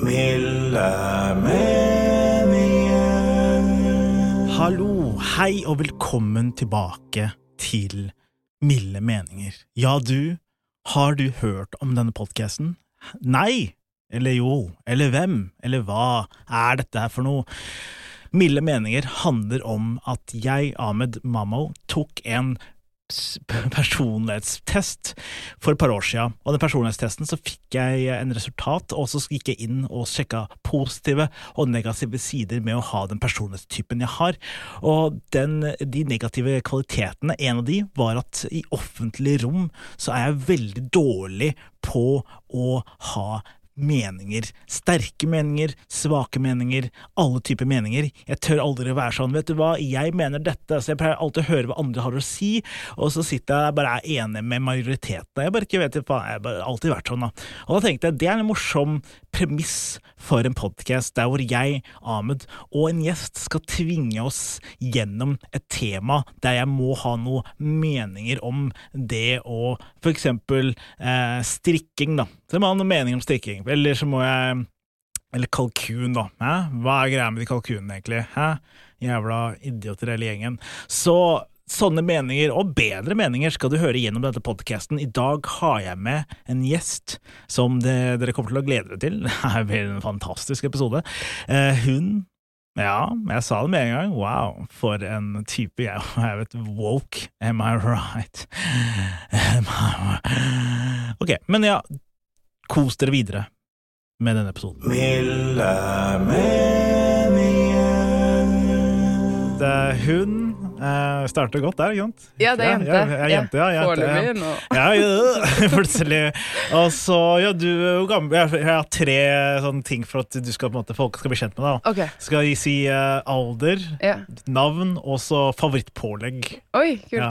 Milde meninger. Hallo, hei og velkommen tilbake til Milde meninger. Ja, du, har du hørt om denne podkasten? Nei? Eller jo? Eller hvem? Eller hva er dette her for noe? Milde meninger handler om at jeg, Ahmed Mammo, tok en personlighetstest for et par år siden. Og den personlighetstesten så fikk jeg en resultat, og så gikk jeg inn og sjekka positive og negative sider med å ha den personlighetstypen jeg har. Og den, de negative kvalitetene, en av de var at i offentlige rom så er jeg veldig dårlig på å ha meninger. Sterke meninger, svake meninger, alle typer meninger. Jeg tør aldri å være sånn, vet du hva, jeg mener dette, så jeg pleier alltid å høre hva andre har å si, og så sitter jeg bare er enig med majoriteten. Jeg bare ikke vet hva, jeg har alltid vært sånn, da. Og da tenkte jeg, det er en morsom premiss for en podcast, der hvor jeg, Ahmed, og en gjest skal tvinge oss gjennom et tema der jeg må ha noen meninger om det å for eksempel eh, strikking, da. Så jeg må ha noen meninger om strikking. Eller så må jeg Eller kalkun, da. Hæ? Hva er greia med de kalkunene, egentlig? Hæ? Jævla idioter hele gjengen. Så sånne meninger, og bedre meninger, skal du høre gjennom denne podcasten. I dag har jeg med en gjest som det, dere kommer til å glede dere til. Det blir en fantastisk episode. Eh, hun ja, jeg sa det med en gang. Wow, for en type. Jeg er vet, woke. Am I right? Am I right? Ok, men ja, kos dere videre med denne episoden. Milde meninger. Det, hun Uh, starter godt der, ikke sant? Ja, det er jente. Ja, ja, jente, ja, jente, ja. nå. Ja, ja, plutselig. Og så, ja, du er jo gammel Jeg jeg har tre sånne ting for at du skal, på en måte, folk skal bli kjent med deg. Okay. Skal jeg si uh, alder, Ja. navn og så favorittpålegg. Oi, kult. Ja.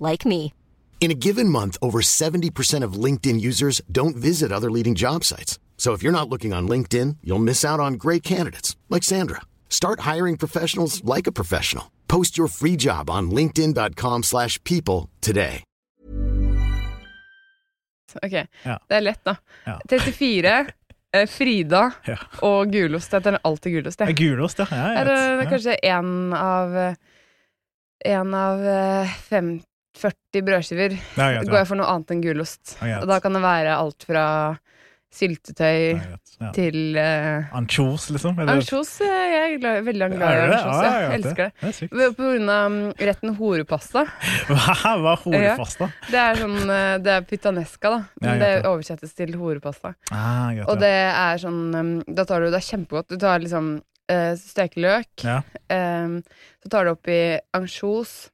like me. In a given month, over 70% of LinkedIn users don't visit other leading job sites. So if you're not looking on LinkedIn, you'll miss out on great candidates like Sandra. Start hiring professionals like a professional. Post your free job on linkedin.com/people slash people today. Ok, Ja. Det er lett, da. Ja. 34, eh, Frida Ja. og gulost. Jeg tar alltid gulost, Det er. Gulost, ja. ja, jeg Er det, vet. det er kanskje én av En av eh, fem, 40 brødskiver Ja, går jeg for noe annet enn gulost. Ja. Og da kan det være alt fra syltetøy Ja, til uh, Ansjos, liksom? eller- ansjos. eh, Jeg er glad, veldig glad i ansjos. Ja, Jeg elsker det. Det det. På grunn av mm, retten horepasta. Hva hva er horepasta? Det er sånn eh, Det er pitanesca, da. Men det oversettes til horepasta. Ah, Og det er sånn um, Da tar du det er kjempegodt. Du tar liksom uh, stekeløk. Um, så tar du oppi ansjos,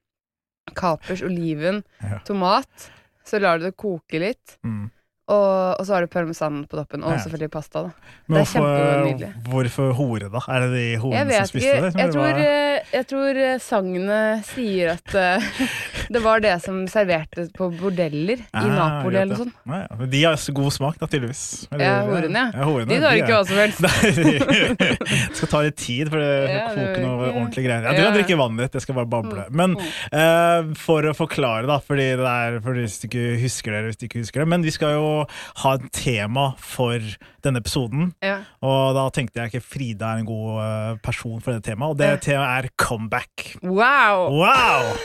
kapers, oliven, Ja. tomat. Så lar du det koke litt. Mm. Og, og så har du parmesan på toppen. Og Ja. selvfølgelig pasta. da Men Det hvorfor, hvorfor hore, da? Er det de Jeg horene som spiste det? Jeg tror, bare... jeg tror eh, sagnet sier at uh, det var det som serverte på bordeller i Ah, Napoli eller noe sånt. Ja, ja. Men De har så god smak, da, tydeligvis. Eller- Ja, horene, ja. horene, De tar ikke hva som helst. Nei, det skal ta litt tid for det koke noe ikke- ordentlig greier. Ja, du kan Ja. Mm. drikke vannet ditt, jeg skal bare bable. Men uh, for å forklare, da, fordi det er, for hvis du ikke husker det, hvis du ikke husker det Men vi skal jo ha et tema for denne episoden, Ja. og da tenkte jeg ikke Frida er en god eh, person for det temaet, og det Ja. temaet er comeback. Wow! Wow!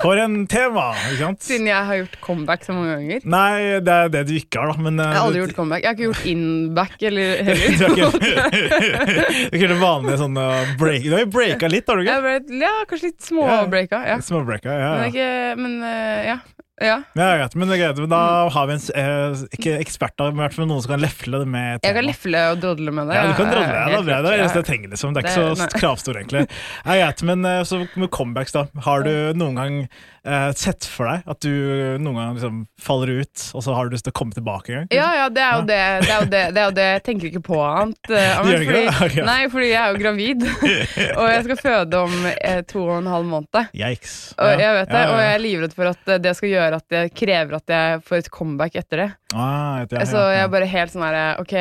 For en tema, ikke sant? Siden jeg har gjort comeback så mange ganger. Nei, det er det du ikke har, da. Men, eh, Jeg har aldri gjort comeback. Jeg har ikke gjort inback eller Du har ikke, du kunne vanlige sånn uh, break Du har jo breaka litt, har du ikke? ble, ja, kanskje litt Ja. småbreaka. Ja. Småbreaka, ja. Men, ikke, men eh, ja. Ja. Ja, greit, men det er greit. Men da har vi en eh, ikke eksperter, men i hvert fall noen som kan lefle det med Jeg kan lefle og drodle med det. Ja, du kan drodle. Ja, det helt. Det er det eneste jeg trenger, liksom. Det er ikke så kravstor, egentlig. Ja, greit, men eh, så med comebacks, da. Har du noen gang eh, sett for deg at du noen gang liksom faller ut, og så har du lyst til å komme tilbake en gang? Ja, ja, det er jo det. Det er jo det, det, er jo det. Jeg tenker ikke på annet. Men, det? fordi, Ok. Nei, fordi jeg er jo gravid, og jeg skal føde om eh, to og en halv måned. Yikes. Og jeg vet det, og jeg er livredd for at eh, det skal gjøre at det krever at jeg får et comeback etter det. Ah, vet jeg, Så jeg er bare helt sånn her Ok,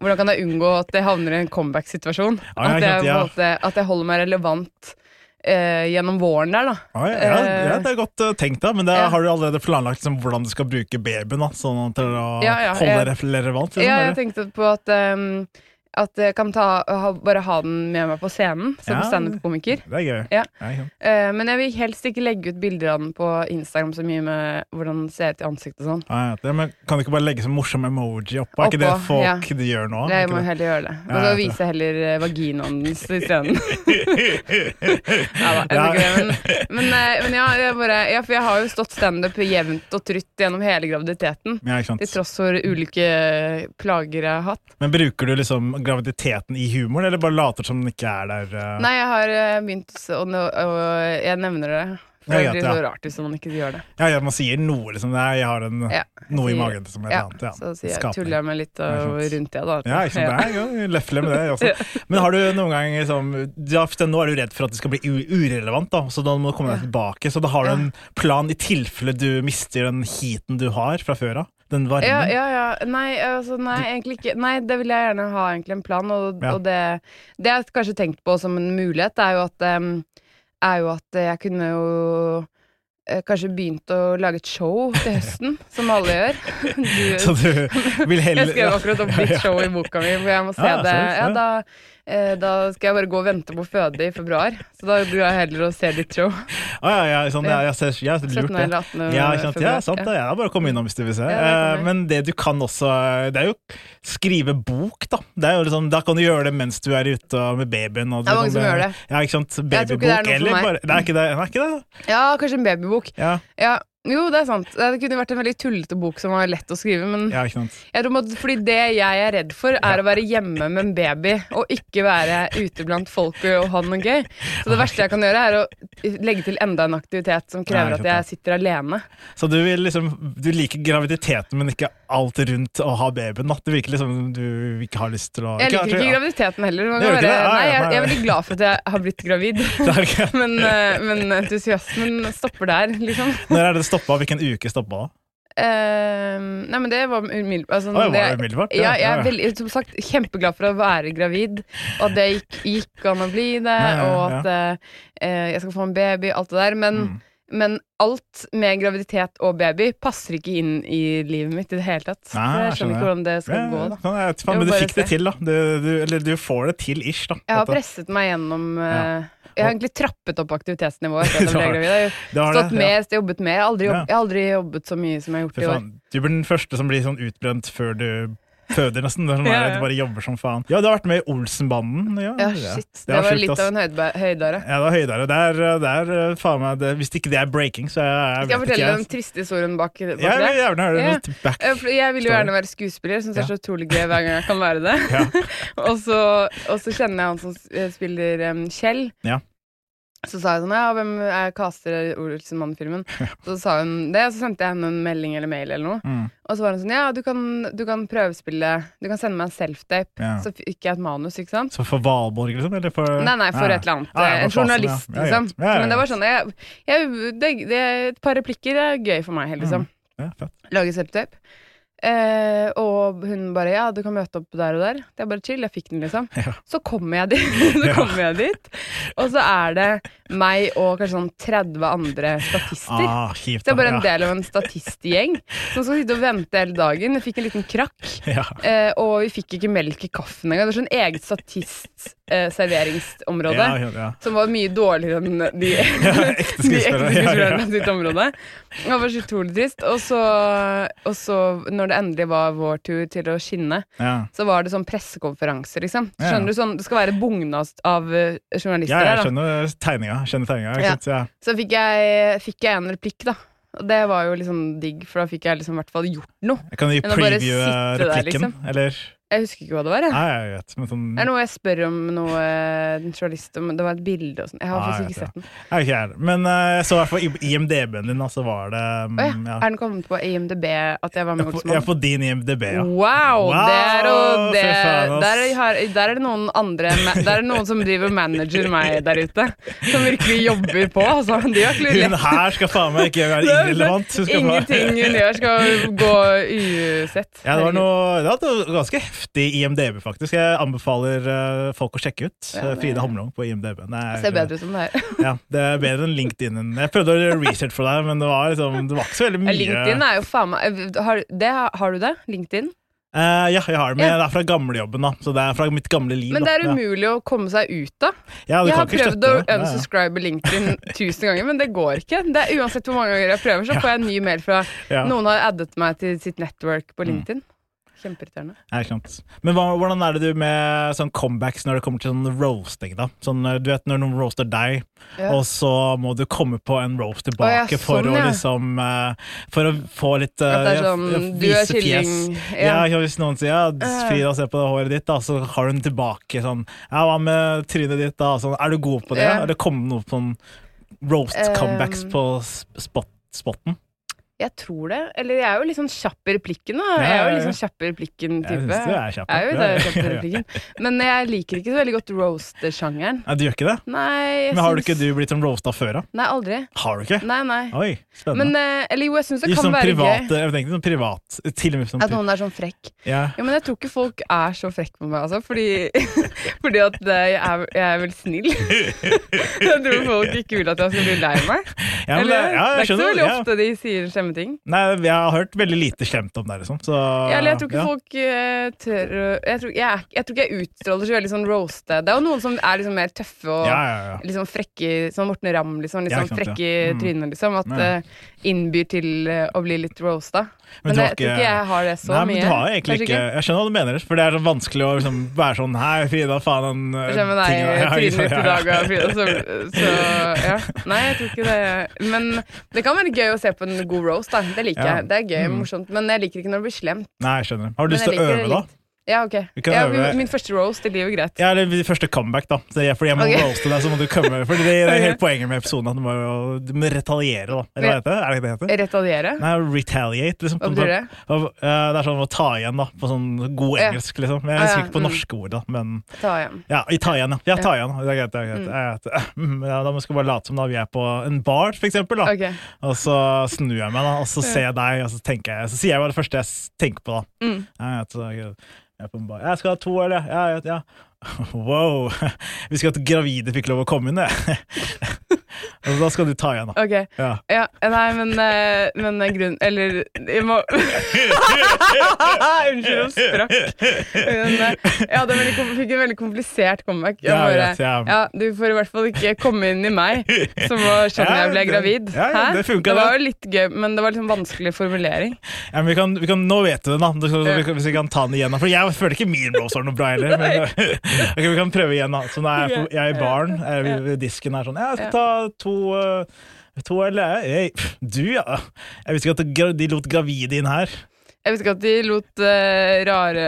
hvordan kan jeg unngå at jeg havner i en comeback-situasjon? Ja, At, jeg ja. at jeg holder meg relevant eh, gjennom våren der, da. Ah, ja, ja, Eh, det er godt uh, tenkt, da. Men det, har du allerede planlagt liksom, hvordan du skal bruke babyen da, sånn til å holde jeg- relevant? Liksom, Ja, jeg tenkte på at ehm, At jeg kan ta, ha, bare ha den med meg på scenen som Ja. standup-komiker. Det er gøy. Ja. Uh. Men jeg vil helst ikke legge ut bilder av den på Instagram så mye med hvordan den ser ut i ansiktet og sånn. Ah, ja, men kan du ikke bare legge sånn morsom emoji oppå? Er ikke det folk de gjør nå? Jeg Er må det? heller gjøre det. Og så jeg heller eh, vaginaen dens isteden. Ja da, jeg Ja. men, men, eh, men ja, jeg bare, ja, for jeg har jo stått standup jevnt og trutt gjennom hele graviditeten. Ja. Til tross for ulike plager jeg har hatt. Men bruker du liksom graviditeten i humoren, eller bare later som den ikke er der? Uh... Nei, jeg har eh, begynt å jeg nevner det. For det blir ja, ja. rart hvis man ikke gjør det. Ja, ja, man sier noe, liksom. Nei, jeg har en, Ja, noe i magen som et Ja, eller annet. Ja. så sier jeg, tuller jeg meg litt og, rundt det, da. Ja, ikke sant. Det er jo lefle med det også. Men har du noen gang liksom ja, Nå er du redd for at det skal bli urelevant, da, så da må du komme deg tilbake. Så da har du en plan i tilfelle du mister den heaten du har fra før av? Den varmen? Ja, ja, ja. Nei, altså, nei, egentlig ikke. Nei, det vil jeg gjerne ha egentlig en plan, og, Ja. og det, det jeg kanskje tenkt på som en mulighet, er jo at, um, er jo at jeg kunne jo eh, Kanskje begynt å lage et show til høsten, som alle gjør. Du, Så du vil heller jeg skrev akkurat opp ditt show i boka mi, for jeg må se Ja, det. Ja, da, da skal jeg bare gå og vente på føde i februar. Så da drar jeg heller og ser ditt show. Ah, ja, ja, sånn, ja, jeg ser, ja, er 17. lurt, det. Ja, sant? ja, sant det. Ja, bare kom innom hvis du vil se. Ja, Eh, jeg. Men det du kan også, det er jo skrive bok, da. Liksom, da kan du gjøre det mens du er ute med babyen. Og Det er mange som gjør det. Ja, ikke sant? Jeg Babybok, eller bare Det er ikke det? Det er ikke det? Ja, kanskje en babybok. Ja, Ja, jo, det er sant. Det kunne vært en veldig tullete bok som var lett å skrive, men ja, jeg tror at, fordi det jeg er redd for, er å være hjemme med en baby og ikke være ute blant folk og ha noe gøy. Så det verste jeg kan gjøre, er å legge til enda en aktivitet som krever ikke at jeg sitter alene. Så du vil liksom Du liker graviditeten, men ikke alt rundt å ha babyen. Da. Det virker liksom du ikke har lyst til å Jeg liker ikke graviditeten heller. Være? Nei, jeg, jeg er veldig glad for at jeg har blitt gravid, men, eh, men entusiasmen stopper der, liksom. Når er det stoppa? Hvilken uke stoppa da? Uh, nei, men det var umiddelbart. Altså, var det det- umiddelbart? Ja, jeg er veldig, som sagt, kjempeglad for å være gravid, og at det gikk, gikk an å bli det, Ja, ja, og at uh, jeg skal få en baby, alt det der. Men, Mm. men alt med graviditet og baby passer ikke inn i livet mitt i det hele tatt. Nei, jeg skjønner ikke hvordan det skal Ja, gå, da. må men du fikk fikk det til, da. Du, du, eller du får det til ish, da. Jeg har presset meg gjennom Ja. Jeg har egentlig trappet opp aktivitetsnivået jeg har-. Det stått det, mer, jobbet mer. Jeg har aldri, jobb, jeg har aldri jobbet så mye som jeg har gjort i år. du blir den første som blir sånn utbrent før du føder, nesten. Det er sånn Ja, der, ja. Du bare jobber som faen. Ja, du har vært med i Olsenbanden. Ja, Ja, ja. shit. Det Det, var var litt av en høydare. Ja, det var høydare. Det er, det er uh, faen meg det, Hvis ikke det er breaking, så jeg, Skal jeg fortelle ikke. den triste historien bak, bak jeg det? gjerne Ja. back. Jeg vil jo gjerne være skuespiller, syns det er så utrolig gøy hver gang jeg kan være det. Ja. og, så, og så kjenner jeg han som spiller um, Kjell. Så sa jeg sånn Ja, hvem er caster Olsenmann-filmen? Så sa hun det, og så sendte jeg henne en melding eller mail eller noe. Mm, Og så var hun sånn Ja, du kan, du kan prøvespille Du kan sende meg en self-tape. ja. Så fikk jeg et manus, ikke sant? Så for Valborg, liksom? Eller for Nei, nei, for Ja. et eller annet. Ja, en fasen, journalist. Ja, liksom. Men det var sånn jeg, jeg, det, det, Et par replikker er gøy for meg, helt, liksom. Ja, lage self-tape. Eh, og hun bare 'ja, du kan møte opp der og der'. Det er bare chill. Jeg fikk den, liksom. Ja. Så kommer jeg dit, så kommer jeg dit og så er det meg og kanskje sånn 30 andre statister. Ah, kjipt, Så jeg er bare en del av en statistgjeng som skal sitte og vente hele dagen. Jeg fikk en liten krakk, eh, og vi fikk ikke melk i kaffen engang. Det er sånn eget statist-serveringsområde. Ja, ja, ja. Som var mye dårligere enn de, ekte skuespillerne sitt område. Det var så utrolig trist. Og så, og så, når det endelig var vår tur til å skinne, Ja. så var det sånn pressekonferanse, liksom. Skjønner du? Sånn, det skal være bugnast av journalister journalister ja, jeg her, skjønner tegninga. Skjønner tegninga. Så fikk jeg, fikk jeg en replikk, da. Og det var jo liksom digg, for da fikk jeg liksom i hvert fall gjort noe. Jeg kan gi Men å preview sitte der, replikken, liksom. eller Jeg husker ikke hva det var. Jeg. Nei, jeg vet. Men sånn Det er noe jeg spør om noe eh, en journalist om Det var et bilde og sånn. Jeg har faktisk ikke sett den. Jeg er ikke jeg. Men uh, jeg så i hvert fall IMDb-en din, og så var det um, oh, ja. ja. Er den kommet på IMDb at jeg var med er på- er på din IMDb, ja. Wow! wow der, og det, der, har, der er det noen andre Der er det noen som driver manager meg der ute. Som virkelig jobber på. Altså. De har ikke Hun her skal faen meg ikke være irrelevant. Ingenting hun gjør skal gå usett. Ja, det var noe, det var ganske heftig IMDb, faktisk. Jeg anbefaler eh, folk å sjekke ut. Ja, det- Frida Homlong på IMDb. Det er, Ser bedre ut som det her. Ja, det er bedre enn LinkedIn. Jeg prøvde å gjøre research for deg, men det var, liksom, det var ikke så veldig mye. LinkedIn er jo faen meg har, har du det? LinkedIn? Uh, ja, jeg har det, men Ja. det er fra gamlejobben, da. Så det er fra mitt gamle liv. Men det er da. umulig å komme seg ut av. Ja, ja, Jeg har prøvd å. Ja, ja. unsubscribe LinkedIn tusen ganger, men det går ikke. Det er Uansett hvor mange ganger jeg prøver, så får jeg en ny mail fra Ja. noen har addet meg til sitt network på Mm. Kjempeirriterende. Ja, sant. Men hva, hvordan er det du med sånn comebacks når det kommer til sånn roasting? da? Sånn, eh, du vet Når noen roaster deg, Ja. og så må du komme på en roast Å, tilbake sånn, for sånn, å liksom eh, For å få litt eh, At det er sånn, ja, du er kylling, ja. Ja. ja, Hvis noen sier ja, Ja. 'Frida, se på det håret ditt', da, så har du den tilbake sånn 'Ja, hva med trynet ditt', da? Sånn, er du god på det? Ja. Er det kommet noe sånn roast Um, comebacks på spot, spotten? Jeg tror det. Eller jeg er jo litt sånn kjapp i replikken, da. Jeg er jo litt sånn kjapp i Jeg replikken-type. syns du er kjapp. Jeg er jo det, kjapp i replikken. Men jeg liker ikke så veldig godt roaster-sjangeren. Nei, du gjør ikke det? Nei, jeg Men har du ikke du blitt sånn roasta før, da? Nei, aldri. Har du ikke? Nei, nei. Oi, spennende. Men, eh, eller jo, jeg syns det kan sånn være private, gøy. jeg tenkte sånn privat Til og med sånn At noen er sånn frekk. ja. Ja, men jeg tror ikke folk er så frekke på meg, altså. Fordi, fordi at eh, jeg er, jeg er vel snill. jeg tror folk ikke vil at jeg skal bli lei meg. Ja, men Eller, det, ja, det er ikke så veldig ofte de sier slemme ting. Nei, jeg har hørt veldig lite slemt om det, liksom. Så, Ja, eller jeg tror ikke ja. folk eh, tør jeg, tror- jeg, jeg tror ikke jeg utstråler så veldig sånn roaste. Det er jo noen som er liksom mer tøffe og Ja, liksom frekke Sånn Morten Ramm, liksom. liksom sant, frekke i Mm. trynet, liksom. At det innbyr til eh, å bli litt roasta. Men, men jeg tror ikke jeg har det så Nei, men mye. du har egentlig ikke, ikke Jeg skjønner hva du mener, for det er så vanskelig å liksom være sånn Hei, Frida, faen, den uh, med deg tingen- Ja, trynet ditt i dag, og Frida, så, så ja. Nei, jeg tror ikke det. Men det kan være gøy å se på en god roast, da. Det liker jeg. Det er gøy og Mm. morsomt. Men jeg liker ikke når det blir slemt. Nei, jeg skjønner. Har du lyst til å øve, da? Ja, ok. Ja, min, min første roast blir jo greit. Ja, eller min første comeback, da. Fordi jeg må okay. roaste deg, så må du komme Fordi det, det er hele poenget med episoden, at du må, du må retaliere, da. Eller hva heter det? Er det det det heter? Retaliere? Nei, retaliate, liksom. Hva betyr det? Det er sånn å ta igjen, da, på sånn god Ja. engelsk, liksom. Jeg Ah, husker ja, ikke på mm. norske ord, da, men Ta igjen. Ja, ta igjen, ja. ja ta Ja. igjen. Det er greit. Det er greit. Mm, Ja, da skal vi bare late som da vi er på en bar, for eksempel. Da. Okay. Og så snur jeg meg, da, og så ser jeg deg, og så tenker jeg Så sier jeg bare det første jeg tenker på, da. Mm. Så jeg, jeg er på en bar. Jeg skal ha to øl, ja. Ja, ja. Wow. Vi skal hatt gravide fikk lov å komme inn, det. Og da skal du ta igjen, da. Ok. Ja. Ja, nei, men, eh, men eh, grunn Eller jeg må Sprakk. Men, ja, det fikk en veldig komplisert comeback. Jeg Ja, bare, jeg ja. du får i hvert fall ikke komme inn i meg, som var sånn jeg ble gravid. Hæ? det funket, det var jo litt gøy, men det var liksom vanskelig formulering. Ja, men vi kan, vi kan, nå vet du det, da. Hvis vi kan ta den igjen. For jeg føler ikke min var noe bra heller. Men, okay, vi kan prøve igjen, da. Så nå er jeg, jeg er i baren. Jeg er ved- disken her sånn jeg skal ta to uh, To eller hey, Du, ja. Jeg visste ikke at de lot gravide inn her. Jeg visste ikke at de lot uh, rare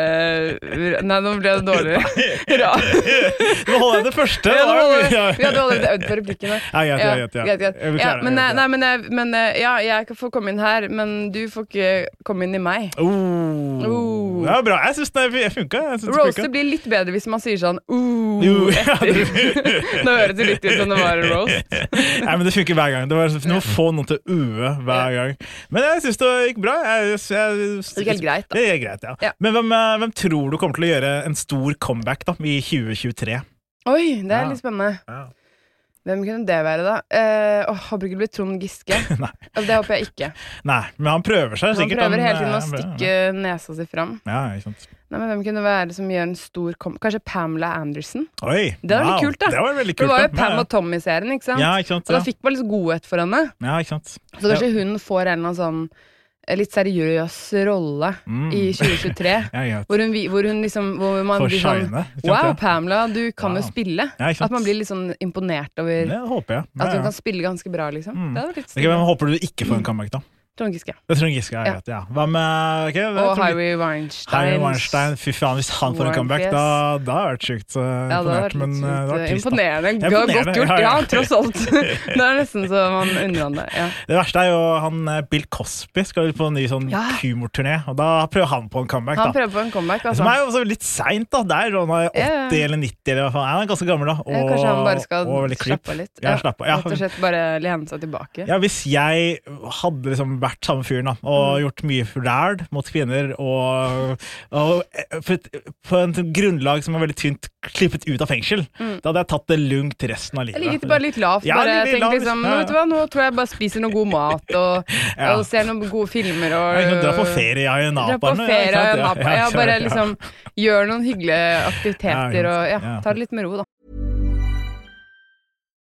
Nei, nå ble det dårlig. Nå holder jeg det første. Ja, holder- vi hadde allerede øvd på replikkene. Ja, greit, Ja, greit, ja. greit, greit. Jeg Ja, men, jeg eh, nei, men, eh, men eh, ja, jeg kan få komme inn her, men du får ikke komme inn i meg. Oh. Oh. Ja, bra. Jeg syns det funka. Det Roaster blir litt bedre hvis man sier sånn ja, etter. Nå høres det litt ut som det var en roast. Nei, men Det funker hver gang. Det var må få noen til å ue hver gang. Men jeg syns det gikk bra. Jeg, jeg, Det er greit, da. Det er greit, ja. Ja. Men hvem, eh, hvem tror du kommer til å gjøre en stor comeback da, i 2023? Oi, det er Ja. litt spennende. Ja. Hvem kunne det være, da? Eh, åh, håper ikke det blir Trond Giske. Altså, Det håper jeg ikke. Nei, men han prøver seg Han prøver hele tiden å eh, stikke nesa si fram. Ja, ikke sant. Nei, men Hvem kunne det være som gjør en stor kom... Kanskje Pamela Anderson? Oi, Det var wow. kult, da. Det var kult, det var jo. Pam og Tommy-serien, ikke sant? ja, ikke sant. Og da fikk man litt godhet for henne. ja, ikke sant. Så kanskje hun får en eller annen sånn eh, litt seriøs rolle Mm. i 2023. Hvor hun, hvor hun liksom Hvor man For blir sånn Wow. Pamela, du kan Wow. jo spille. Ja. At man blir litt sånn imponert over at hun ja. kan spille ganske bra, liksom. Mm. Det hadde vært litt Ok, Hvem håper du ikke får en comeback, da? Trond Giske. Jeg Giske er Ja. greit, ja. Hva med okay, Og Harry Weinstein. Harry Weinstein. Fy faen, hvis han får en comeback, da, da har det vært sjukt uh, Ja, det har imponert. vært Men uh, det har eh, trist, da. imponerende. Godt gjort, ja, tross alt. det er nesten så man undrer han det. Ja. Det verste er jo han eh, Bill Cosby skal jo på en ny sånn Ja. humorturné, og da prøver han på en comeback, Han da. prøver på en comeback, altså. Som er jo også litt seint, da. Der, han er 80 Ja, ja. eller 90 eller hva faen. Han er ganske gammel, da. Og, Ja, Kanskje han bare skal slappe av litt. Ja, slappe av. Ja. Rett og slett bare lene seg tilbake. Ja, hvis jeg hadde liksom vært samme fyren da, og Mm. gjort mye ræl mot kvinner, og, og på et- grunnlag som er veldig tynt klippet ut av fengsel, da hadde jeg tatt det lugnt resten av livet. Mm. Jeg ligget bare litt lavt. Ja, bare litt lavt, liksom, ja. nå, vet du hva, nå tror jeg bare spiser noe god mat og, Ja. og ser noen gode filmer. Og, Jeg kan dra på ferie i nå, ferie Napa. Ja, bare liksom gjør noen hyggelige aktiviteter og ja, Ja. ta det litt med ro, da.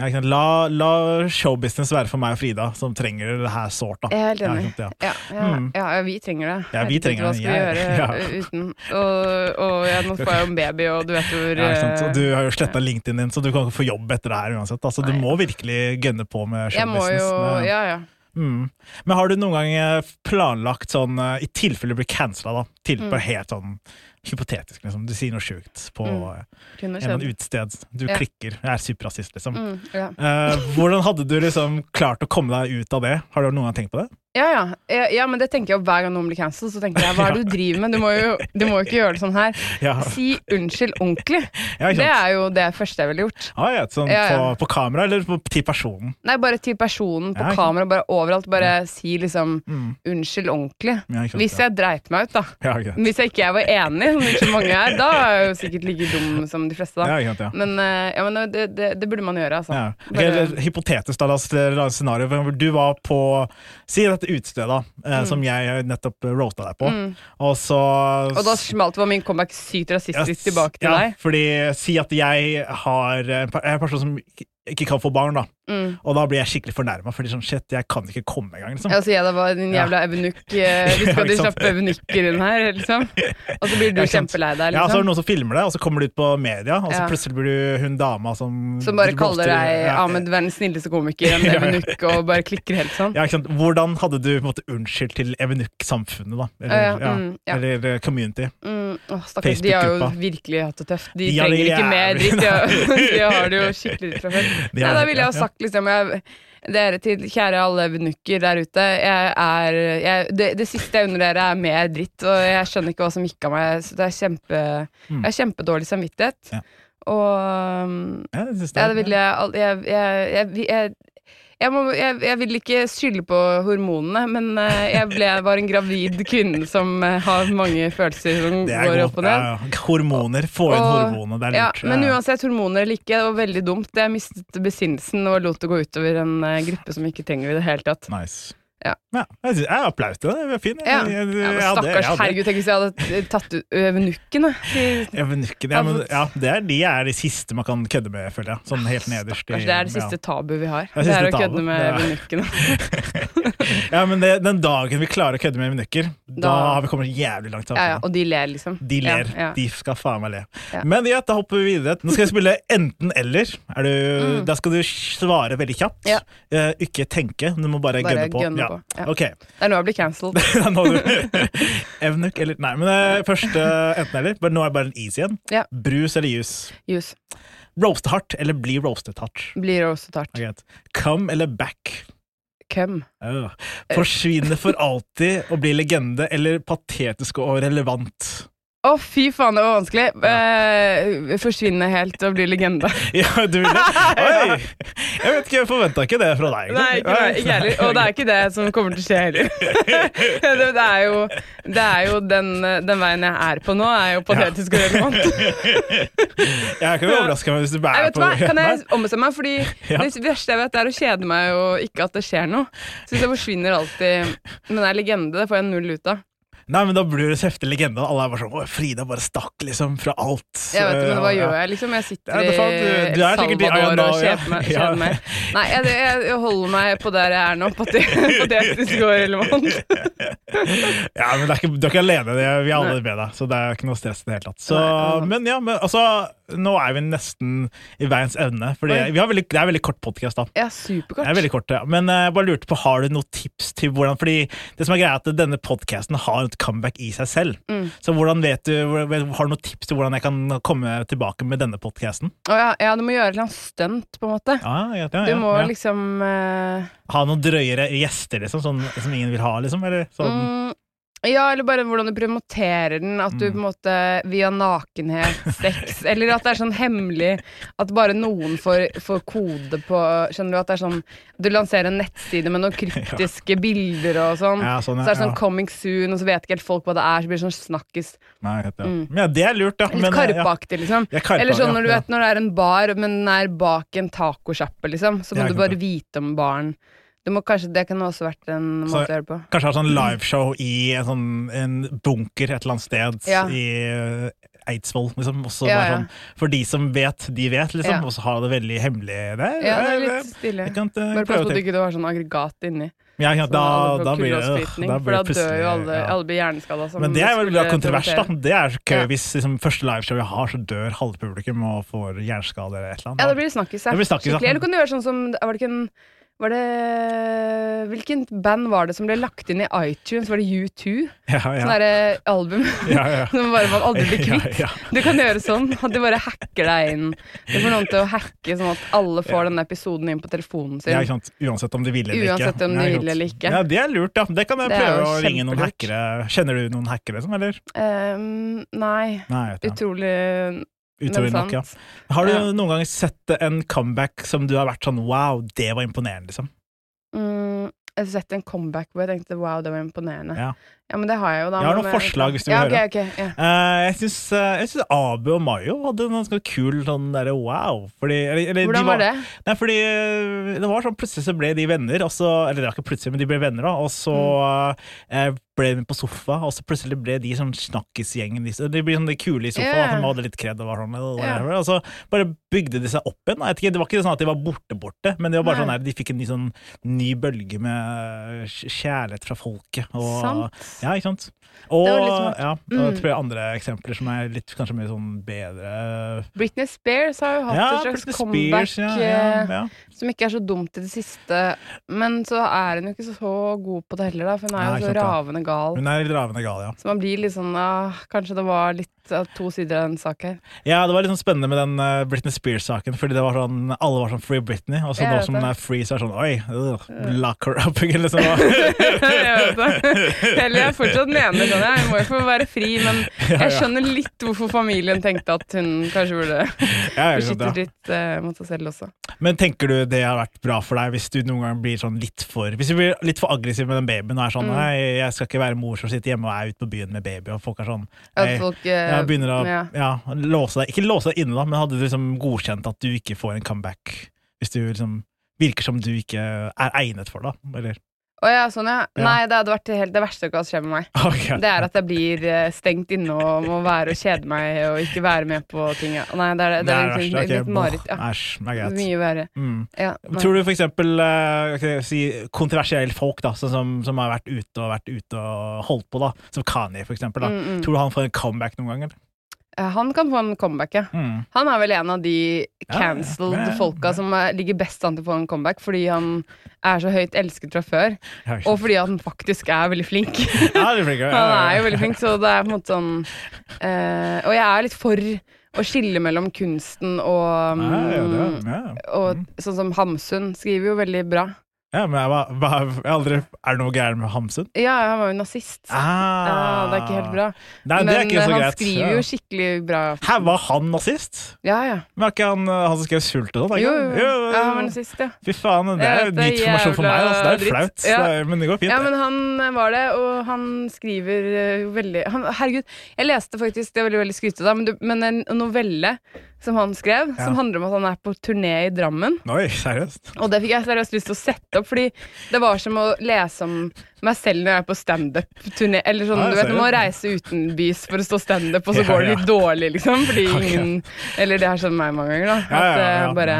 Ja? La, la showbusiness være for meg og Frida, som trenger det her sårt. Jeg er helt Ja, enig. Ja, ja, Mm. ja, ja, vi trenger det. Ja, vi trenger trenger Hva skal vi gjøre uten? Og, og ja, nå får jeg jo en baby, og du vet hvor du har jo sletta LinkedIn din, så du kan ikke få jobb etter det her uansett. Altså, du må virkelig gønne på med Jeg må showbusiness. jo Ja, ja. Mm. Men har du noen gang eh, planlagt sånn, eh, i tilfelle du blir cancela, da, til Mm. bare helt sånn hypotetisk, liksom, du sier noe sjukt på Mm. eh, annen utested, du Ja. klikker, jeg er superrasist, liksom. Mm, ja. uh, hvordan hadde du liksom klart å komme deg ut av det? Har du noen gang tenkt på det? Ja, ja. ja, men det tenker jeg hver gang noen blir cancelled. Så tenker jeg hva er det du driver med? Du må jo, du må jo ikke gjøre det sånn her. Ja, Si unnskyld ordentlig. ja Det er jo det første jeg ville gjort. Ah, ja, sånn Ja, ja. På, på kamera eller på, til personen? Nei, bare til personen, på Ja, kamera, bare overalt. Bare si liksom Mm. unnskyld ordentlig. Hvis ja. jeg dreit meg ut, da. Ja, greit. Hvis jeg ikke jeg var enig, som ikke mange er, da er jeg jo sikkert like dum som de fleste, da. Ja, greit, ja. Men, eh, ja, men det, det, det burde man gjøre, altså. Ja. Bare- hypotetisk, da, la oss scenario. Du var på Si dette utestedet, eh, som jeg nettopp roasta deg på. Mm. Og så Og da smalt var min comeback sykt rasistisk Ja, tilbake til ja, deg. Fordi Si at jeg har en person som ikke- kan få barn, da. Mm. Og da blir jeg skikkelig fornærma, fordi sånn shit, jeg kan ikke komme engang, liksom. Ja, så jeg da var din Ja. jævla evenukk. eh, Vi Ja, skal ikke slappe evenukker inn her, liksom. Og så blir du Ja, kjempelei deg, Ja, så er det liksom. noen som filmer det, og så kommer du ut på media, og så Ja. plutselig blir du hun dama som Som bare kaller deg ja, Ahmed verdens snilleste komiker, en Ja, ja. evenukk, og bare klikker helt sånn. Ja, ikke sant? Hvordan hadde du på en måte unnskyldt til evenukk-samfunnet, da? Eller, Ja, ja, ja, mm, ja. eller eh, community? Mm, åh, stakkars, de har jo virkelig hatt det tøft. De, De trenger ikke mer dritt. De har, de har det jo skikkelig dritt fra før. Nei, da ville jeg ha sagt liksom jeg, Dere til kjære alle evenukker der ute. Jeg er jeg, det, det siste jeg unner dere, er mer dritt, og jeg skjønner ikke hva som gikk av meg. Så det er kjempe, Mm. jeg har kjempedårlig samvittighet. Ja. Og um, Ja, det jeg- jeg Jeg, jeg, må, jeg, jeg vil ikke skylde på hormonene, men eh, jeg ble, var en gravid kvinne som eh, har mange følelser som går godt. opp og ned. Ja, ja. Hormoner. Få inn hormonene, hormoner. Det er lurt. Ja, men uansett, hormoner eller ikke, det var veldig dumt. Jeg mistet besinnelsen og lot det gå utover en eh, gruppe som ikke trenger det i det hele tatt. Nice. Ja, jeg, synes, jeg applaus til det. Det var fin. Ja, Jeg- jeg- ja men Stakkars, hadde- herregud, tenk hvis jeg hadde tatt ut eunukken, da. Ja, ja, men, ja, det er, de er de siste man kan kødde med, føler jeg. Sånn helt nederst. Stakkars, det er det siste tabu vi har. Det er Det er å kødde med Ja. eunukkene. Ja, men det, den dagen vi klarer å kødde med minukker, da, Da- har vi kommet jævlig langt. Ja, ja, og de ler, liksom. De ler. Ja, ja. De skal faen meg le. Ja. Men ja, da hopper vi videre. Nå skal jeg spille enten-eller. Er Mm. Da skal du svare veldig kjapt. Ja. Eh, ikke tenke, du må bare, Bare gønne på. gønne ja. på, ja. Ok, Det er nå jeg blir cancelled. Evnuk eller Nei, men uh, først eh, enten-eller. Men Nå er det bare en is igjen. Ja. Brus eller juice? Jus. Roaste hardt eller bli roastet hardt? Bli roasted hardt. Okay. Come eller back? Come. Uh, Forsvinne for alltid og bli legende, eller patetisk og relevant? Å, fy faen, det var vanskelig. Eh, forsvinne helt og bli legende. Ja, du ville Oi! Jeg vet ikke, jeg forventa ikke det fra deg. egentlig. Nei, ikke meg, ikke heller. Og det er ikke det som kommer til å skje heller. det, det er jo, det er jo den, den veien jeg er på nå, er jo patetisk og relevant. Jeg er ikke overraska hvis du bærer vet du hva? Kan jeg ombestemme meg? Fordi Ja. det verste jeg vet, er å kjede meg og ikke at det skjer noe. Så jeg forsvinner alltid Men det er legende, det får jeg null ut av. Nei, men da blir så heftig legende. Alle er bare sånn Å, Frida bare stakk liksom fra alt. Jeg vet ikke, men hva gjør jeg, liksom? Jeg sitter Ja, det sant, du- du i Salvador og kjeder meg. Ja. Meg. Nei, jeg, jeg, jeg holder meg på der jeg er nå, pate- patetisk går relevant. Ja, men det er ikke, du er ikke alene, det vi er alle med deg, så det er ikke noe stress i det hele tatt. Så, Nei, det men ja, men altså Nå er vi nesten i veiens evne. Fordi vi har veldig, det er veldig kort podkast. Ja, Det superkort. er veldig kort, ja. Men eh, jeg bare lurte på, har du noen tips til hvordan Fordi det som er greia er at denne podkasten har et comeback i seg selv. Mm. Så hvordan vet du, har du noen tips til hvordan jeg kan komme tilbake med denne podkasten? Oh, ja, ja, du må gjøre et stunt, på en måte. Ja, ja, ja, Du må liksom uh... Ha noen drøyere gjester, liksom, sånn, som ingen vil ha, liksom? Eller sånn mm, Ja, eller bare hvordan du promoterer den. At du Mm. på en måte via nakenhet, sex Eller at det er sånn hemmelig at bare noen får, får kode på Skjønner du? At det er sånn Du lanserer en nettside med noen kryptiske bilder og sånn. Ja, sånn, Så er det ja. sånn 'coming soon', og så vet ikke helt folk hva det er. Så blir det sånn snakkis. Nei, det. Mm. Men ja, det er lurt, ja. Litt eh, ja. Karpe-aktig, liksom. Ja, Karpe, Eller sånn når du ja. vet når det er en bar, men den er bak en tacosjappe, liksom. Så må Ja, du bare vite om baren. Du må kanskje, Det kunne også vært en måte å gjøre det på. Kanskje ha sånn liveshow i en, sånn, en bunker et eller annet sted Ja. i eh, Eidsvoll, liksom. Også Ja, ja. sånn, for de som vet, de vet, liksom. Ja. Og så ha det veldig hemmelig der. Ja, det er litt stilig. jeg kan ikke Bare pass på at du ikke har sånn aggregat inni. Ja, ja da, da, blir det, da blir det kullåtsfritning, For da dør jo alle, ja. alle blir hjerneskada. Men det er vel bra kontrovers, da. Det er så kø Ja. hvis liksom, første liveshow jeg har, så dør halve publikum og får hjerneskade eller et eller annet. Ja, da blir det. Blir snakkis. Eller kan du gjøre sånn som Var det ikke en var det Hvilket band var det som ble lagt inn i iTunes? Var det U2? ja, Sånn ja. derre album Ja, ja. som bare man aldri blir kvitt. Ja. Du kan gjøre sånn at du bare hacker deg inn. Du får noen til å hacke sånn at alle får denne episoden inn på telefonen sin. Ja, ikke sant? Uansett om de vil eller ikke. Uansett om de ikke vil eller ikke. Ja, Det er lurt, ja. Det kan jeg Det prøve å ringe noen hackere. Kjenner du noen hackere, som, eller? Um, nei. Nei, ikke. Utrolig Utrolig nok, ja. Har du Ja. noen gang sett en comeback som du har vært sånn wow, det var imponerende, liksom? Mm, jeg har sett en comeback hvor jeg tenkte wow, det var imponerende. Ja. Ja, men det har jeg jo, da. Jeg har noen forslag hvis du vil ja, høre. Okay. Eh, jeg syns uh, Abu og Mayo hadde en ganske kul sånn derre wow. Fordi, eller, eller, de Hvordan var det? Nei, fordi uh, det var sånn plutselig så ble de venner, og så Eller det var ikke plutselig, men de ble venner, da. Og så Mm. Ble de på sofa, og så plutselig ble de sånn snakkisgjengen. De, ble sånn de kule i sofa, yeah. at de hadde litt kred og var sånn Ja. Og så bare bygde de seg opp igjen. Det var ikke sånn at de var borte, borte, men det var bare Nei. sånn der, de fikk en ny, sånn, ny bølge med kjærlighet fra folket. Og, Sant. Ja, ikke sant? Og, Det var litt ja, og Mm. jeg tror jeg andre eksempler som er litt kanskje mer sånn bedre Britney Spears har jo hatt Ja, et slags Britney comeback Spears, ja, eh, ja, som ikke er så dumt i det siste. Men så er hun jo ikke så god på det heller, da, for hun er jo så ravende gal. Hun er ravende gal, ja. Så man blir litt sånn ah, Kanskje det var litt av to sider av en sak her. Ja, det var litt sånn spennende med den uh, Britney Spears-saken, fordi det var sånn, alle var sånn Free Britney, og så nå som hun er free, så er det sånn Oi, ugh, lock her up, eller liksom. jeg vet det. Eller jeg fortsatt mener sånn, jeg må jo få være fri, men jeg skjønner litt hvorfor familien tenkte at hun kanskje burde beskytte litt uh, mot seg selv også. Men tenker du det har vært bra for deg hvis du noen gang blir sånn litt for Hvis du blir litt for aggressiv med den babyen og er sånn Mm. Nei, jeg skal ikke være mor som sitter hjemme og er ute på byen med baby, og folk er sånn At folk eh, jeg begynner å ja. ja, låse deg Ikke låse deg inne, da, men hadde du liksom godkjent at du ikke får en comeback hvis du liksom virker som du ikke er egnet for det? Eller? Å ja, sånn ja. Ja. Nei, det hadde vært helt det verste som kan skje med meg. Ok. Det er at jeg blir eh, stengt inne og må være og kjede meg og ikke være med på ting. ja. Nei, det er, det Det er, liksom, verst. Ok, litt mareritt. Ja. Æsj, det er greit. Mye verre. Mm. Ja. Tror du for eksempel eh, hva skal jeg si, kontroversielle folk da, sånn som, som har vært ute og vært ute og holdt på, da, som Kanye for eksempel, da. Mm, mm. Tror du han får en comeback noen gang? Eller? Eh, Han kan få en comeback, ja. Mm. Han er vel en av de cancelled Ja, ja, folka som er, ligger best an til å få en comeback, fordi han er så høyt elsket fra før, og fordi han faktisk er veldig flink. ja, er flink, ja, Han er jo veldig flink, så det er på en måte sånn eh, Og jeg er litt for å skille mellom kunsten og, mm, og Sånn som Hamsun skriver jo veldig bra. Ja, men jeg, var, var, jeg aldri Er det noe gærent med Hamsun? Ja, han var jo nazist. Ah. Ja, det er ikke helt bra. Nei, det Men han greit. skriver ja. jo skikkelig bra. Hæ, var han nazist? Ja, ja. Men er ikke han eh, han som skrev Sult og sånn? Jo, jo, jo. Ja, han var nazist, ja. Fy faen, det er jo ny informasjon for meg. Altså. Det er jo flaut. Ja. det men det går fint. Ja, men han eh, var det, og han skriver eh, veldig han, Herregud, jeg leste faktisk, det er veldig veldig skrytete, men, men en novelle som han skrev, som handler om at han er på turné i Drammen. Oi, seriøst? Og det fikk jeg seriøst lyst til å sette opp, fordi det var som å lese om meg selv når jeg er på standup-turné. Eller sånn, Ja, du vet, man må reise utenbys for å stå standup, og så Ja, går det litt dårlig, liksom. Fordi ingen Eller det har skjedd meg mange ganger, da. At eh, bare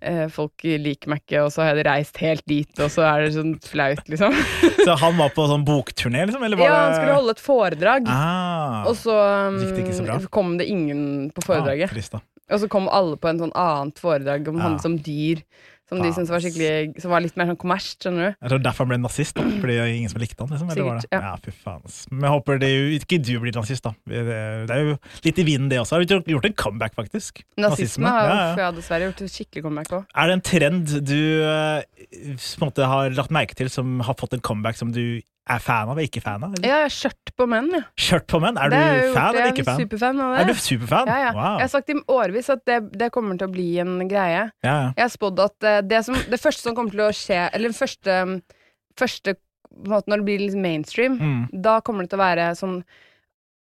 eh, folk liker meg ikke, og så har jeg reist helt dit, og så er det sånn flaut, liksom. Så han var på sånn bokturné, liksom? Ja, han skulle holde et foredrag, ah, og så um, det så kom det ingen på ah, foredraget. Ah. Og så kom alle på en sånn annet foredrag om Ja. han som dyr. Som de syntes var skikkelig Som var litt mer sånn kommersielt, skjønner du. Jeg tror derfor han ble nazist, da. Fordi det er ingen som likte han. Liksom, eller var det? Sikkert, Ja. ja. fy faen. Men jeg håper det, ikke du blir nazist, da. Det, er jo litt i vinden, det også. Har du gjort en comeback, faktisk? Nazisme har Ja, ja, dessverre gjort et skikkelig comeback òg. Er det en trend du eh, på en måte har lagt merke til, som har fått en comeback som du er fan av og ikke fan av? eller? Ja, skjørt på menn, ja. Skjørt på menn? Er Det du fan eller ikke fan? Superfan av det. Er du superfan? Ja, ja. Wow. Jeg har sagt i årevis at det, det kommer til å bli en greie. Ja, ja. Jeg har spådd at eh, det, som, det første som kommer til å skje Eller første, første på en måte, Når det blir litt mainstream, Mm. da kommer det til å være sånn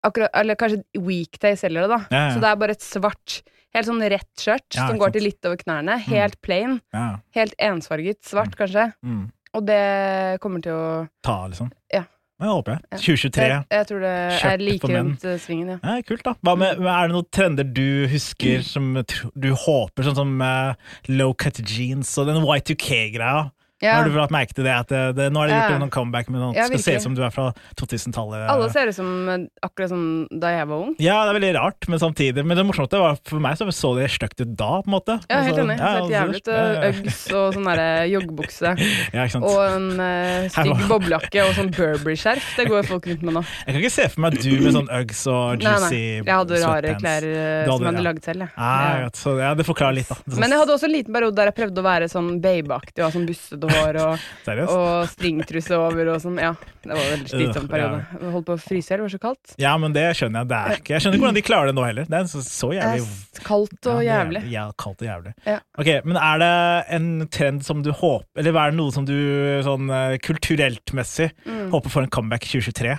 akkurat, Eller kanskje Weekdays selger det, da. Så det er bare et svart, helt sånn rett skjørt som går til litt over knærne. Helt plain. ja. Helt ensfarget. Svart, kanskje. Mm. Og det kommer til å Ta, liksom. Ja. Det håper jeg. 2023. Jeg, jeg tror det er like rundt eh, svingen, ja. Ja, kult, da. Hva med, er det noen trender du husker som du håper, sånn som uh, low cut jeans og den Y2K-greia? Ja. Har du lagt merke til det? At det, det, nå har de gjort Ja. noen comeback med noe Ja, skal se ut som du er fra 2000-tallet. Alle ser ut som eh, akkurat som da jeg var ung. Ja, det er veldig rart, men samtidig Men det morsomste var for meg så så det stygt ut da, på en måte. Ja, helt Altså, enig. ja, Helt altså, jævlig ut. Uggs og sånn derre joggebukse. Ja. Og en uh, stygg boblejakke og sånn Burberry-skjerf. Det går folk rundt med nå. Jeg kan ikke se for meg du med sånn Uggs og juicy nei. Jeg hadde rare klær hadde, som jeg hadde lagd selv. jeg. Ah, Ja. så, ja, det forklarer litt, da. Men jeg hadde også en liten periode der jeg prøvde å være sånn babeaktig og ha sånn bustete hår og, og stringtruse over og sånn. Ja, det var en veldig slitsom periode. Jeg holdt på å fryse i hjel, det var så kaldt. Ja, men det skjønner jeg. Det er ikke Jeg skjønner ikke hvordan de klarer det nå heller. Det er så, så Det jævlig er kaldt og jævlig. Ja, kaldt og jævlig. Ja. Ok, Men er det en trend som du håper Eller er det noe som du sånn eh, kulturelt messig Mm. håper får en comeback 2023?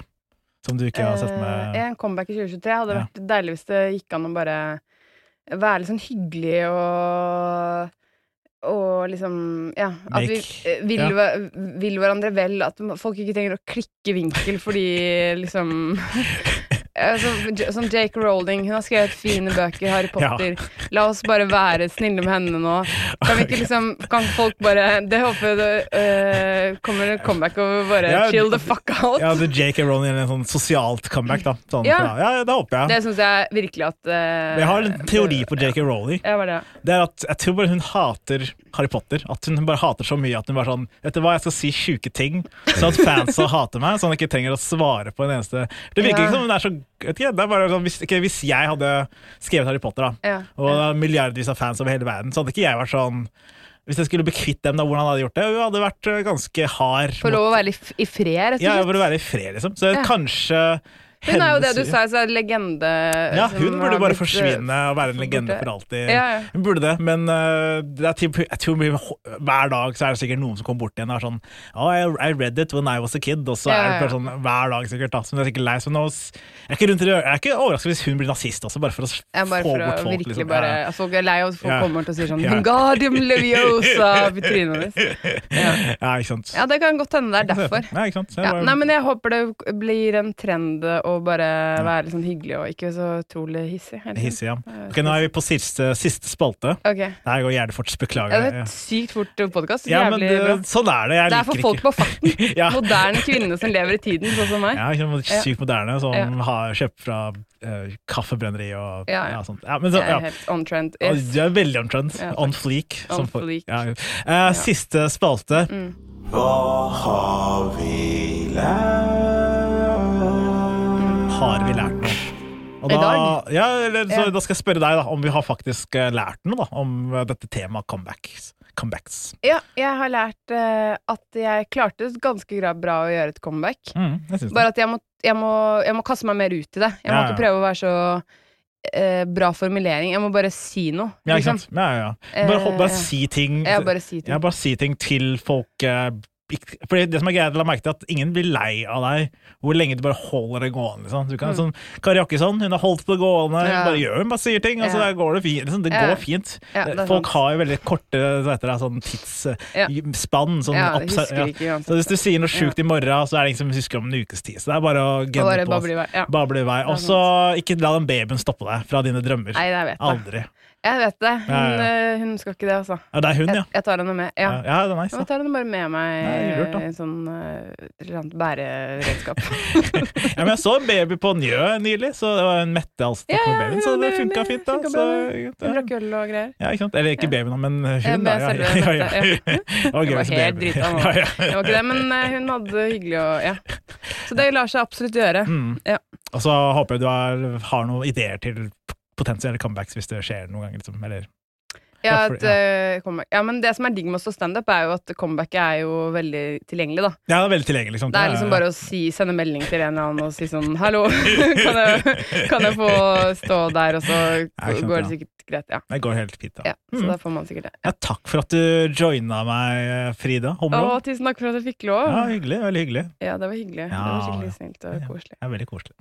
Som du ikke har sett med Eh, en comeback i 2023 hadde Ja. vært deilig hvis det gikk an å bare være litt sånn hyggelig og og liksom Ja. At vi eh, vil, ja. vil hverandre vel. At folk ikke trenger å klikke vinkel fordi liksom J- Sånn Jake Rowling, hun har skrevet fine bøker, Harry Potter. La oss bare være snille med henne nå. Kan vi ikke liksom Kan folk bare Det håper jeg det uh, kommer en comeback og bare Ja, chill the fuck out. Ja, er J.K. Rowling eller en sånn sosialt comeback, da. Sånn, Ja. ja, det håper jeg. Det syns jeg virkelig at uh, Jeg har en teori på Jake Rowling. Ja, er det? Det er at Jeg tror bare hun hater Harry Potter. At hun bare hater så mye at hun bare sånn Vet du hva, jeg skal si sjuke ting, så at fansa hater meg, så han ikke trenger å svare på en eneste Det virker Ja. ikke som hun er så vet ikke, det er bare sånn, hvis, ok, hvis jeg hadde skrevet Harry Potter, da, Ja. og er milliardvis av fans over hele verden, så hadde ikke jeg vært sånn Hvis jeg skulle bli kvitt dem, da, hvordan hadde jeg gjort det? Hun hadde vært øh, ganske hard. Få lov å være i fred, rett og Ja, slett. for å være i fred, liksom. Så Ja. kanskje Hun er jo det du sa, så er legende Ja, hun burde bare blitt, forsvinne og være en legende for alltid. Ja, ja. Hun burde det, men uh, det typ, jeg tror hver dag så er det sikkert noen som kommer bort igjen og er sånn Oh, I, read it when I was a kid. Og så Ja, er det bare sånn hver dag sikkert. da Som er sikkert lei seg nå, Jeg er ikke, rundt, jeg er ikke overrasket hvis hun blir nazist også, bare for å Ja, bare få for å bort folk. virkelig liksom. bare Ja, ja. Folk er lei av at folk Ja. kommer til å si sånn Ja. Wingardium Leviosa i trynet ditt. Ja. ikke sant. ja, det kan godt hende det er derfor. Ja, ikke sant. Bare- nei, men jeg håper det blir en trend å bare være litt sånn hyggelig og ikke så utrolig hissig. Hissig, ja. Ja, Ok, nå er vi på siste, siste spalte. Ok. Det her går gjerne fort, beklager. Ja, det er et sykt fort podkast. Ja, men Jævlig det, bra. sånn er det. Jeg Det er for folk ikke på farten. ja. Moderne kvinner som lever i tiden, sånn som meg. Ja, Ja. sykt moderne, som Ja. har kjøpt fra uh, kaffebrenneri og Ja, ja, ja. sånt. Ja, men så, er ja. helt on trend. Yes. Du er veldig on trend. Ja, on fleek. On som for-. Ja. Eh, Siste spalte. Mm. Hva har vi lært? Og I dag? Ja, eller, så, Ja. da skal jeg spørre deg da, om vi har faktisk eh, lært noe da, om eh, dette temaet comebacks. comebacks. Ja, jeg har lært uh, at jeg klarte ganske bra å gjøre et comeback. Mm, jeg Bare at jeg må, jeg, må, jeg må kaste meg mer ut i det. Jeg må Ja, ikke prøve å være så eh, bra formulering. Jeg må bare si noe. Liksom. Ja, ja, ja. Bare, bare si ting. Ja, bare si ting. Ja, bare si ting til folk eh, Fordi det som er greit å la merke til, at ingen blir lei av deg hvor lenge du bare holder det gående. Liksom. Du kan, sånn, Kari Jakkesson hun har holdt det gående. Mm. Ja. Bare gjør hun bare sier ting, og så Ja. går det fint. Liksom. Det går fint. Ja, det Folk sant. har jo veldig korte det, sånn tidsspann. Sånn ja. ikke. Så hvis du sier noe sjukt i morgen, så er det ingen som husker om en ukes tid. Så det er bare å gønne gunne på. bable i vei. I vei. er Og så ikke la den babyen stoppe deg fra dine drømmer. Nei. Aldri. Jeg vet det. Hun, Ja, ja. eh, hun skal ikke det, altså. Ja, det er hun, ja. Jeg, jeg tar henne med. Ja. Ja, det er nice. Jeg tar henne bare med meg i sånn eller bæreredskap. Ja, men jeg så en baby på Njø nylig, så det var en Mette Alstad Ja, med babyen, så det funka fint, da. funka Så. Hun drakk øl og greier. ja, ikke sant? Eller ikke babyen, men hun, da. Ja, ja, ja. Det var gøy helt baby. Ja, ja. Det var ikke det, men eh, hun hadde det hyggelig og ja. Så det lar seg absolutt gjøre. Mm. Ja. Og så håper jeg du har, har noen ideer til potensielle comebacks hvis det skjer noen ganger. Liksom. Eller, Ja, Ja, et, ja. ja, men det som er digg med å stå standup, er jo at comebacket er jo veldig tilgjengelig, da. ja, det er veldig tilgjengelig. Liksom. Det er liksom bare å si, sende melding til en eller annen og si sånn Hallo, kan jeg, kan jeg få stå der? Og så Ja, sant, går det sikkert greit. Ja. Det går helt fint. Da. ja så Mm. da får man sikkert det. Ja, takk for at du joina meg, Frida Å, tusen takk for at jeg fikk lov. Ja, Ja, hyggelig. Veldig hyggelig. Ja, det var hyggelig. det var skikkelig snilt og koselig. Er veldig koselig.